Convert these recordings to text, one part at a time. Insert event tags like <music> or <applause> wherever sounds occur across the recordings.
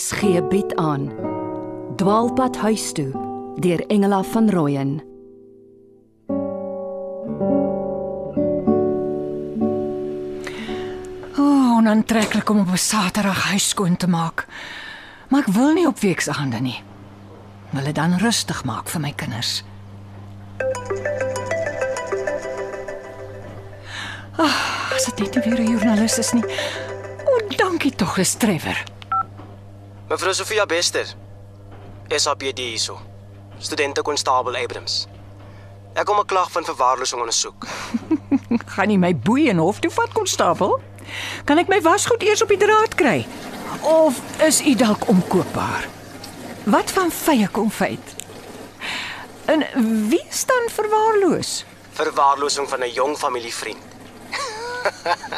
RSG bied aan Dwaalpad huis toe deur Engela van Rooyen O, oh, onaantreklik om op 'n Saterdag huis skoon te maak. Maar ek wil nie op weksaande nie. Wil dit dan rustig maak vir my kinders. Ag, oh, as dit nie weer 'n joernalis is nie. O, oh, dankie tog, Trevor. Mevrou Sofia Bester. SAPD hierso. Studente konstabel Abrams. Ek kom 'n klag van verwaarlosing ondersoek. <laughs> Gaan nie my boei en hof toe vat konstabel? Kan ek my wasgoed eers op die draad kry? Of is u dalk omkoopbaar? Wat van vye konfyt? En wie staan verwaarloos? Verwaarlosing van 'n jong familievriend.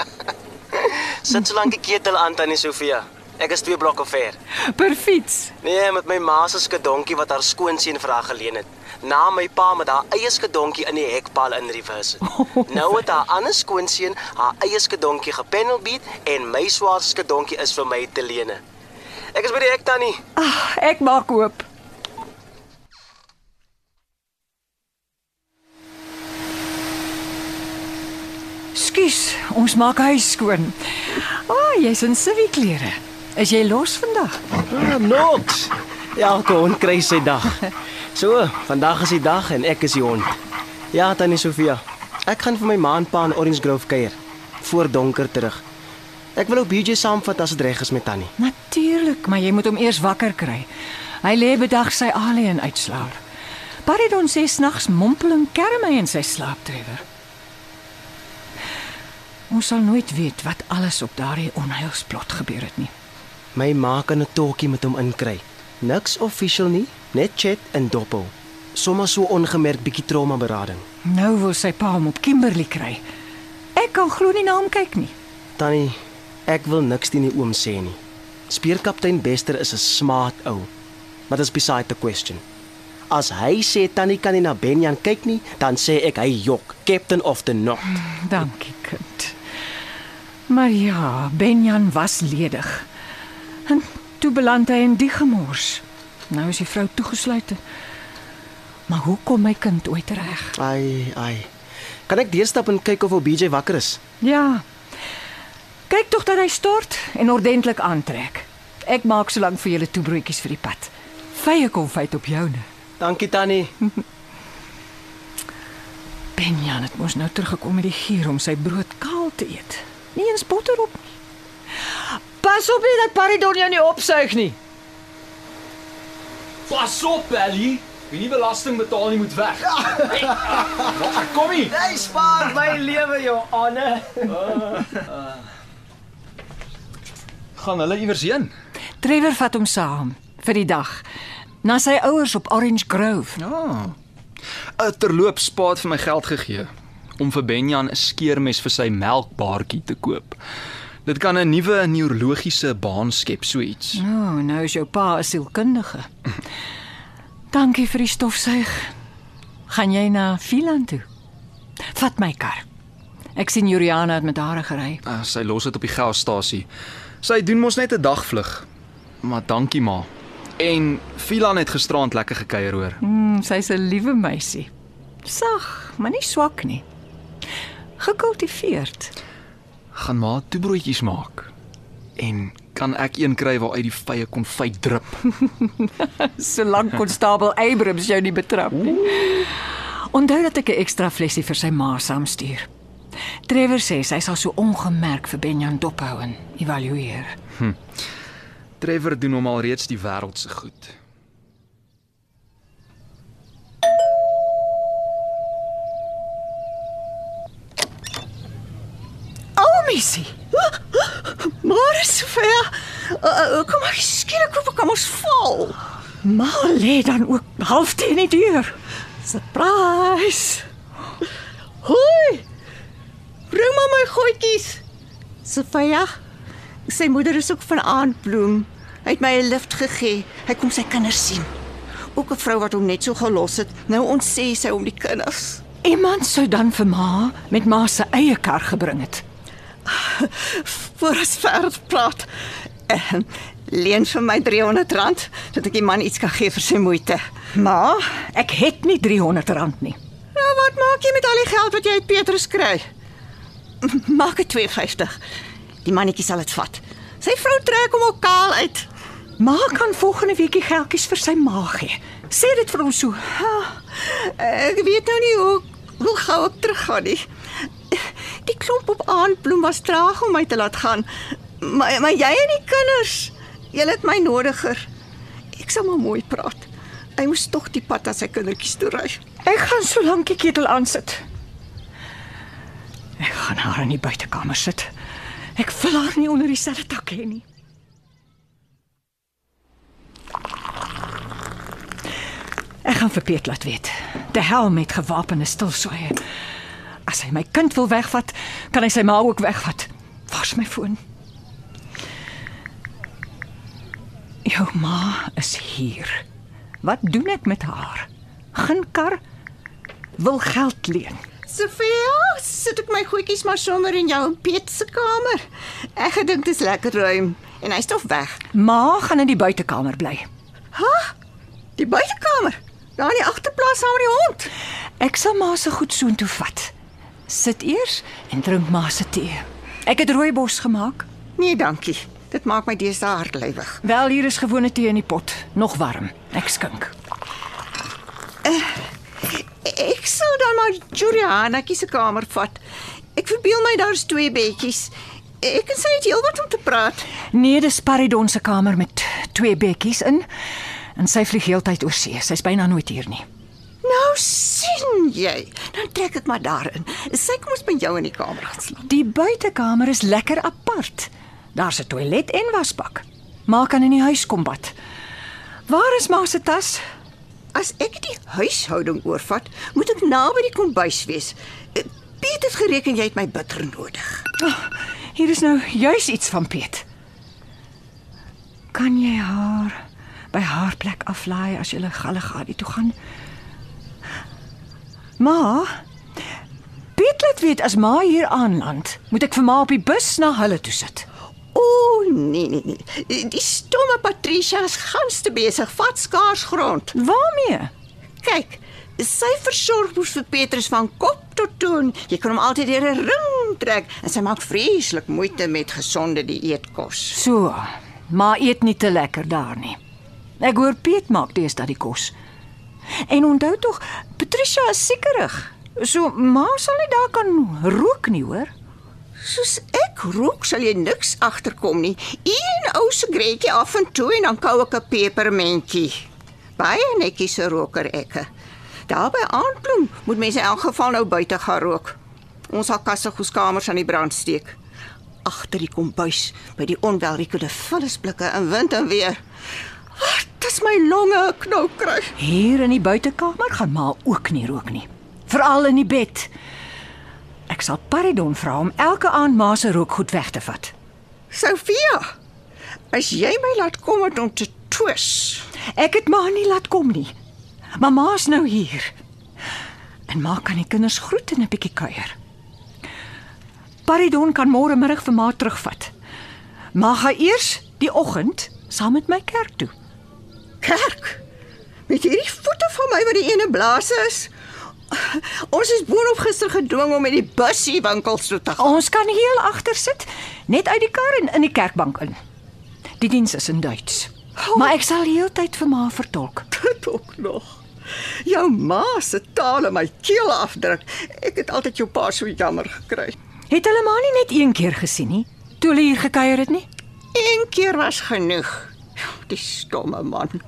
<laughs> Sit so lank die ketel aan tannie Sofia. Ek is twee blokke ver. Per fiets. Nee, met my ma se skedonkie wat haar skoonseun vir haar geleen het. Na my pa met haar eie skedonkie in die hekpaal in reverse. <laughs> nou het haar ander skoonseun haar eie skedonkie gepanelbeat en my swaar skedonkie is vir my te lene. Ek is by die hek tannie. Ag, ek maak oop. Skus, ons maak huis skoon. Ah, oh, jy's in civic klere. Is jy los vandag? Ah, Nox. Ja, kon kry sy dag. So, vandag is die dag en ek is die hond. Ja, tannie Sofia. Ek gaan vir my ma en pa in Orange Grove kuier voor donker terug. Ek wil ook BJ saamvat as dit reg is met tannie. Natuurlik, maar jy moet hom eers wakker kry. Hy lê bedag sy alien uitslaap. Paridon sê snags mompel en kerm hy in sy slaap Trevor. Ons sal nooit weet wat alles op daardie onheilsplot gebeur het nie. My ma kan 'n talkie met hom inkry. Niks official nie, net chat en doppel. Sommige so ongemerk bietjie trauma berading. Nou wil sy pa hom op Kimberley kry. Ek kan glo nie na hom kyk nie. Tannie, ek wil niks teen die oom sê nie. Speerkaptein Bester is 'n smaat ou. Maar dit is beside the question. As hy sê tannie kan nie na Benjan kyk nie, dan sê ek hy jok, captain of the knot. Dankie, kind. Maar ja, Benjan was ledig. Toe beland hy in die gemors. Nou is die vrou toegesluit. Maar hoe kom my kind ooit reg? Ai, ai. Kan ek deurstap en kyk of ou BJ wakker is? Ja. Kyk tog dat hy stort en ordentlik aantrek. Ek maak solank vir julle toebroodjies vir die pad. Vye konfyt op joune. Dankie tannie. <laughs> Benjan het mos nou teruggekom met die gier om sy brood kaal te eet. Nie eens botter op nie. Pas op nie dat Paridon jou nie opsuig nie. Pas op, Ellie. Wie nie belasting betaal nie moet weg. Wag, kom hier. Hy spaar my lewe, jou Anne. Gaan hulle iewers heen? Trevor vat hom saam vir die dag na sy ouers op Orange Grove. Ja. 'n Terloops spaat vir my geld gegee om vir Benjan 'n skeermes vir sy melkbaartjie te koop. Dit kan 'n nuwe neurologiese baan skep, so iets. O, oh, nou is jou pa 'n sielkundige. Dankie vir die stofsuig. Gaan jy na Finland toe? Vat my kar. Ek sien Juliana het met haar gery. Uh, sy los dit op die gasstasie. Sy doen mos net 'n dagvlug. Maar dankie ma. En Filan het gisterand lekker gekuier hoor. Mm, Sy's 'n liewe meisie. Sag, maar nie swak nie. Gekultiveerd. Gaan ma toebroodjies maak. En kan ek een kry waar uit die vye konfyt drup? <laughs> Solank konstabel Abrams jou nie betrap nie. Onthou dat ek 'n ekstra flesie vir sy ma saamstuur. Trevor sê sy sal so ongemerk vir Benjan dophou en evalueer. Trevor doen hom al reeds die wêreld se goed. O, missie. Maar Sofia, uh, kom maar skielik op kom ons val. Maar lê dan ook half teen die deur. Surprise. Hoi. Bring maar my goedjies. Sofia, sy moeder is ook van aandbloem. Hy het my 'n lift gegee. Hy kom sy kinders sien. Ook 'n vrou wat hom net so gelos het. Nou ons sê sy om die kinders. Iemand sou dan vir ma met ma se eie kar gebring het. <laughs> Voor ons verder praat. Uh, Leen vir my R300 dat ek die man iets kan gee vir sy moeite. Ma, ek het nie R300 nie. Nou wat maak jy met al die geld wat jy uit Petrus kry? Maak dit 250. Die mannetjie sal dit vat. Sy vrou trek hom ook kaal uit. Ma kan volgende week die geldjies vir sy ma gee. Sê dit vir hom so. Ek weet nou nie hoe hoe gou ek teruggaan nie. Die klomp op aandbloem was traag om my te laat gaan. Maar maar jy en die kinders, julle het my nodiger. Ek sal maar mooi praat. Hy moes tog die pad aan sy kindertjies toe ry. Ek gaan so lank die ketel aansit. Ek gaan haar in die buitekamer sit. Ek wil haar nie onder dieselfde dak hê nie. Ek gaan vir Piet laat weet. Die hel met gewapende stilswye. As hy my kind wil wegvat, kan hy sy ma ook wegvat. Waar's my foon? Jou ma is hier. Wat doen ek met haar? Geen kar wil geld leen. Sofia, sit ek my goedjies maar sommer in jou en Piet se kamer. Ek gedink dit is lekker ruim en hy's tog weg. Ma gaan in die buitekamer bly. Die buitekamer. Daar in die agterplaas saam met die hond. Ek sal ma se goed soontoe vat. Sit eers en drink ma se tee. Ek het rooibos gemaak. Nee, dankie. Dit maak my deesdae hartlywig. Wel hier is gewone tee in die pot, nog warm. Ek skink. Ek sal dan maar Julianetjie se kamer vat. Ek verbeel my daar's twee bedjies. Ek en sy het heelwat om te praat. Nee, dis Paridon se kamer met twee bekkies in. En sy vlieg heeltyd oor see. Sy's byna nooit hier nie. Nou sien jy. Dan trek ek maar daarin. Sy kom ons by jou in die kamer gaan slaap. Die buitekamer is lekker apart. Daar's 'n toilet en wasbak. Ma kan in die huis kom bad. Waar is ma se tas? As ek die huishouding oorvat, moet ek naby die kombuis wees. Eh, Piet het gereken jy het my bitter nodig. Hier is nou juis iets van Piet. Kan jy haar by haar plek aflaai as jy Galligadi toe gaan? Ma, Piet laat weet as ma hier aanland, moet ek vir ma op die bus na hulle toe sit. O, nee nee nee. Die stomme Patricia is gans te besig, vat skaars grond. Waarmee? Kyk, sy versorg moes vir Petrus van kop tot toe. Jy kan hom altyd deur 'n ring trek en sy maak vreeslik moeite met gesonde dieetkos. So, ma eet nie te lekker daar nie. Ek hoor Piet maak deesdae die kos. En onthou tog, Patricia is siekerig. So ma sal nie daar kan rook nie, hoor. Soos ek rook, sal jy niks agterkom nie. Een ou sigaretjie af en toe en dan kou ek 'n pepermentjie. Baie netjies se roker ekke. Daar by aandbloem moet mense in elk geval nou buite gaan rook. Ons sal kassegoeskamers aan die brand steek. Agter die kombuis by die onwelriekende vullisblikke in wind en weer. Wat is my longe 'n knou kry? Hier in die buitekamer gaan ma ook nie rook nie. Veral in die bed. Ek sal Paridon vra om elke aand ma se rookgoed weg te vat. Sofia, as jy my laat kom het om te twis. Ek het ma nie laat kom nie. Maar ma's nou hier. En ma kan die kinders groet en 'n bietjie kuier. Paridon kan môre middag vir ma terugvat. Ma gaan eers die oggend saam met my kerk toe. Kerk. Met hierdie voete van my wat die ene blaas is. Ons is boonop gister gedwing om met die busie winkels toe te gaan. Ons kan heel agter sit, net uit die kar en in die kerkbank in. Die diens is in Duits. Maar ek sal heeltyd vir ma vertolk. <laughs> Dit ook nog. Jou ma se taal in my keel afdruk. Ek het altyd jou pa so jammer gekry. Het hulle maar nie net een keer gesien nie, toe hulle hier gekuier het nie? Een keer was genoeg. Die stomme man.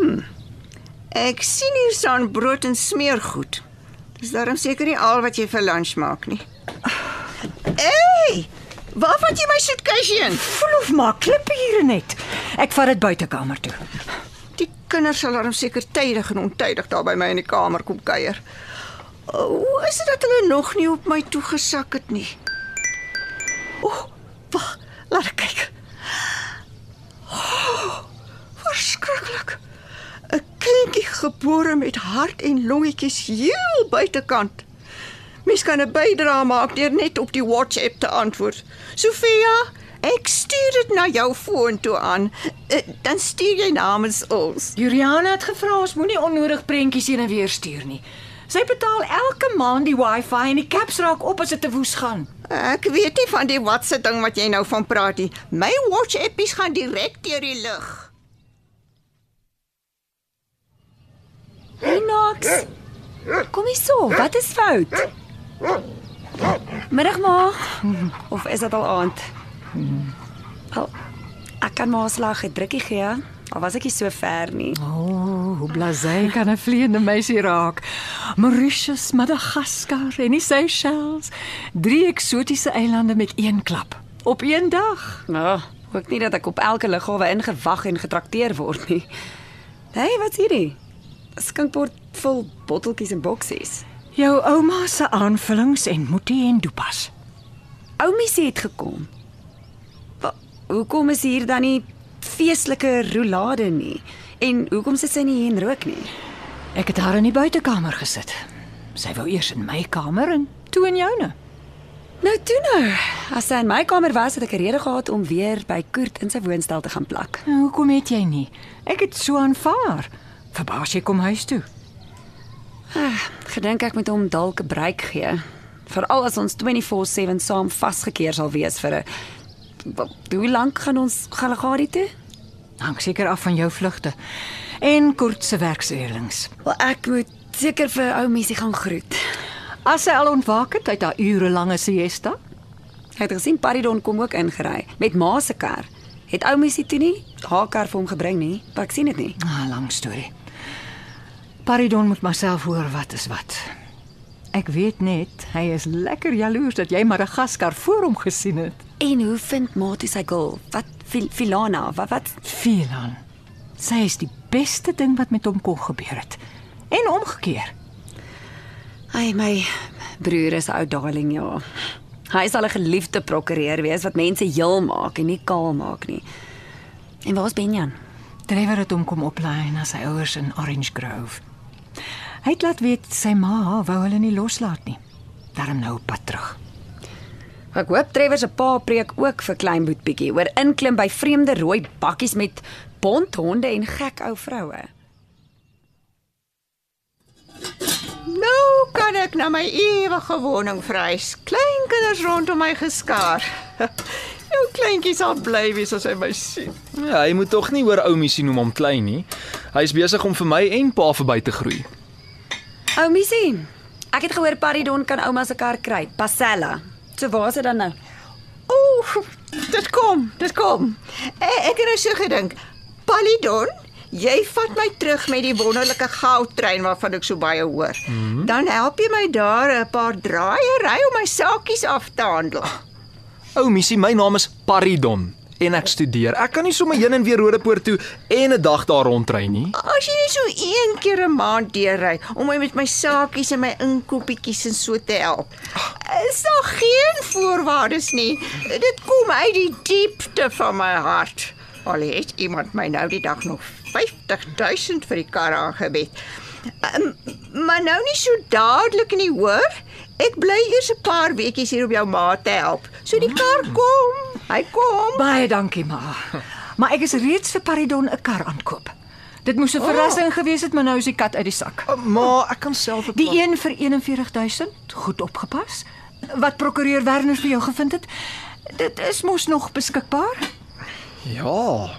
Hm. Ek sien hier staan brood en smeergoed. Dis daarom seker nie al wat jy vir lunch maak nie. Hey! Waar vat jy my soetkasie in? Voel of maar klippe hier net. Ek vat dit buitekamer toe. Die kinders sal daarom seker tydig en ontydig daar by my in die kamer kom kuier. Hoe is dit dat hulle nog nie op my toe gesak het nie? O, oh, wag, laat ek kyk. Oh, verskriklik. 'n Kindjie gebore met hart en longetjies heel buitekant. Mens kan 'n bydrae maak deur net op die WhatsApp te antwoord. Sofia, Ek stuur dit na jou foon toe aan. Uh, dan stuur jy namens ons. Juliana het gevra ons moenie onnodig prentjies heen en weer stuur nie. Sy betaal elke maand die Wi-Fi en die caps raak op as dit te woes gaan. Ek weet nie van die watse ding wat jy nou van praat nie. My watch appies gaan direk deur die lug. Hey Nox. Kom hier so, wat is fout? Middag ma. Of is dit al aand? Al, ek kan maar slag 'n drukkie gee. Al was ek nie so ver nie. O, oh, hoe blasé kan 'n vleiende meisie raak. Mauritius, Madagaskar en die Seychelles. Drie eksotiese eilande met een klap op een dag. Nou, ook nie dat ek op elke lughawe ingewag en getrakteer word nie. Hey, wat's hierdie? Skinkbord vol botteltjies en boksies. Jou ouma se aanvullings en moetie en dopas. Oumie sê het gekom. Wa, hoekom is hier dan nie feestelike roulade nie? En hoekom sit sy nie hier en rook nie? Ek het haar in die buitekamer gesit. Sy wou eers in my kamer en toe in joune. Nou toe nou. As sy in my kamer was, het ek 'n rede gehad om weer by Koert in sy woonstel te gaan plak. Nou, hoekom het jy nie? Ek het so aanvaar. Verbaas jy kom huis toe. Gedink ek moet hom dalk 'n breek gee. Veral as ons 24/7 saam vasgekeer sal wees vir 'n Hoe lank gaan ons Galagadi toe? Hang seker af van jou vlugte en kort se werksreëlings. Wel ek moet seker vir ou Missie gaan groet. As sy al ontwaak het uit haar urelange siesta, Hy het gesien Paridon kom ook ingery met ma se kar. Het ou Missie toe nie haar kar vir hom gebring nie, maar ek sien dit nie. ah, lang storie. Paridon moet maar self hoor wat is wat. Ek weet net hy is lekker jaloers dat jy Madagaskar voor hom gesien het. En hoe vind Mati sy girl? Wat Fil Filana? Wat wat? Filan. Sy is die beste ding wat met hom kon gebeur het. En omgekeer. Ai my broer is 'n ou darling ja. Hy sal 'n geliefde prokureur wees wat mense heel maak en nie kaal maak nie. En waar's Benjan? Trevor het hom kom oplaai na sy ouers in Orange Grove. Hy het laat weet sy ma wou hulle nie loslaat nie. Daarom nou op pad terug. Ek hoop Trevor se pa preek ook vir klein boetbietjie oor inklim by vreemde rooi bakkies met bondhonde en gek ou vroue. Nou kan ek na my ewige woning verhuis. Kleinkinders rondom my geskaar. <laughs> Jou kleintjie sal bly wees as hy my sien. Ja, hy moet tog nie hoor ou missie noem hom klein nie. Hy's besig om vir my en pa verby te groei. Ou Missie, ek het gehoor Paridon kan ouma se kar kry, Pasella. So waar is dit dan nou? Ooh, dit kom, dit kom. E- Ek het nou so gedink. Palidon, jy vat my terug met die wonderlike goudtrein waarvan ek so baie hoor. Mm -hmm. Dan help jy my daar 'n paar draaie ry om my saakies af te handel. Ou missie, my naam is Paridon en ek studeer. Ek kan nie sommer heen en weer Rodepoort toe en 'n dag daar rondry nie. As jy net so een keer 'n maand deurry om my met my saakies en my inkopietjies en so te help. Is daar geen voorwaardes nie. Dit kom uit die diepte van my hart. Al het iemand my nou die dag nog 50000 vir die kar aangebied. Um, maar nou nie so dadelik nie, hoor? Ek bly eers 'n paar weekies hier om jou ma te help. So die kar kom. Hy kom. Baie dankie ma. Maar ek is reeds vir Paridon 'n kar aankoop. Dit moes 'n verrassing oh. gewees het, maar nou is die kat uit die sak. Uh, maar ek kan self 'n Die een vir 41000, goed opgepas. Wat prokureur Werner vir jou gevind het, dit is mos nog beskikbaar. Ja,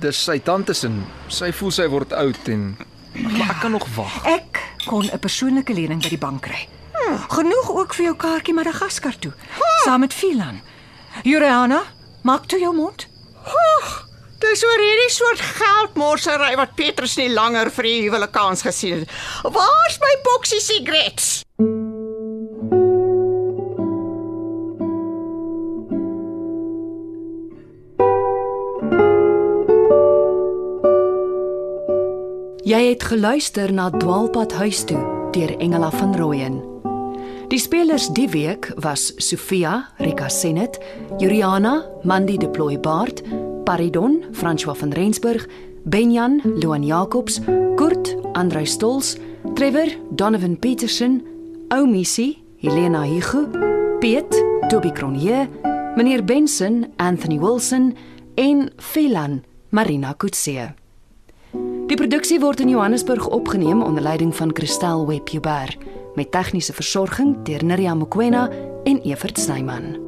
dis sy tante se. Sy voel sy word oud en maar ek kan nog wag. Ek kon 'n persoonlike lening by die bank kry. Genoeg ook vir jou kaartjie Madagaskar toe, saam met Filan. Juliana, maak toe jou mond. Dis oor hierdie soort geldmorsery wat Petrus nie langer vir die huwelik kans gesien het. Waar's my boksie sigarette? Jy het geluister na Dwaalpad huis toe deur Engela van Rooyen. Die spelers die week was Sofia, Rika Senet, Juliana, Mandy de Plooi Baard, Paridon, François van Rensburg, Benjan, Loan Jacobs, Kurt, Andrei Stols, Trevor, Donovan Petersen, Oumissie, Helena Hugo, Piet, Toby Cronje, Meneer Benson, Anthony Wilson en Phelan, Marina Kutse. Die produksie word in Johannesburg opgeneem onder leiding van Christel Webber met tegniese versorging deur Neriya Mkwena en Evert Snyman.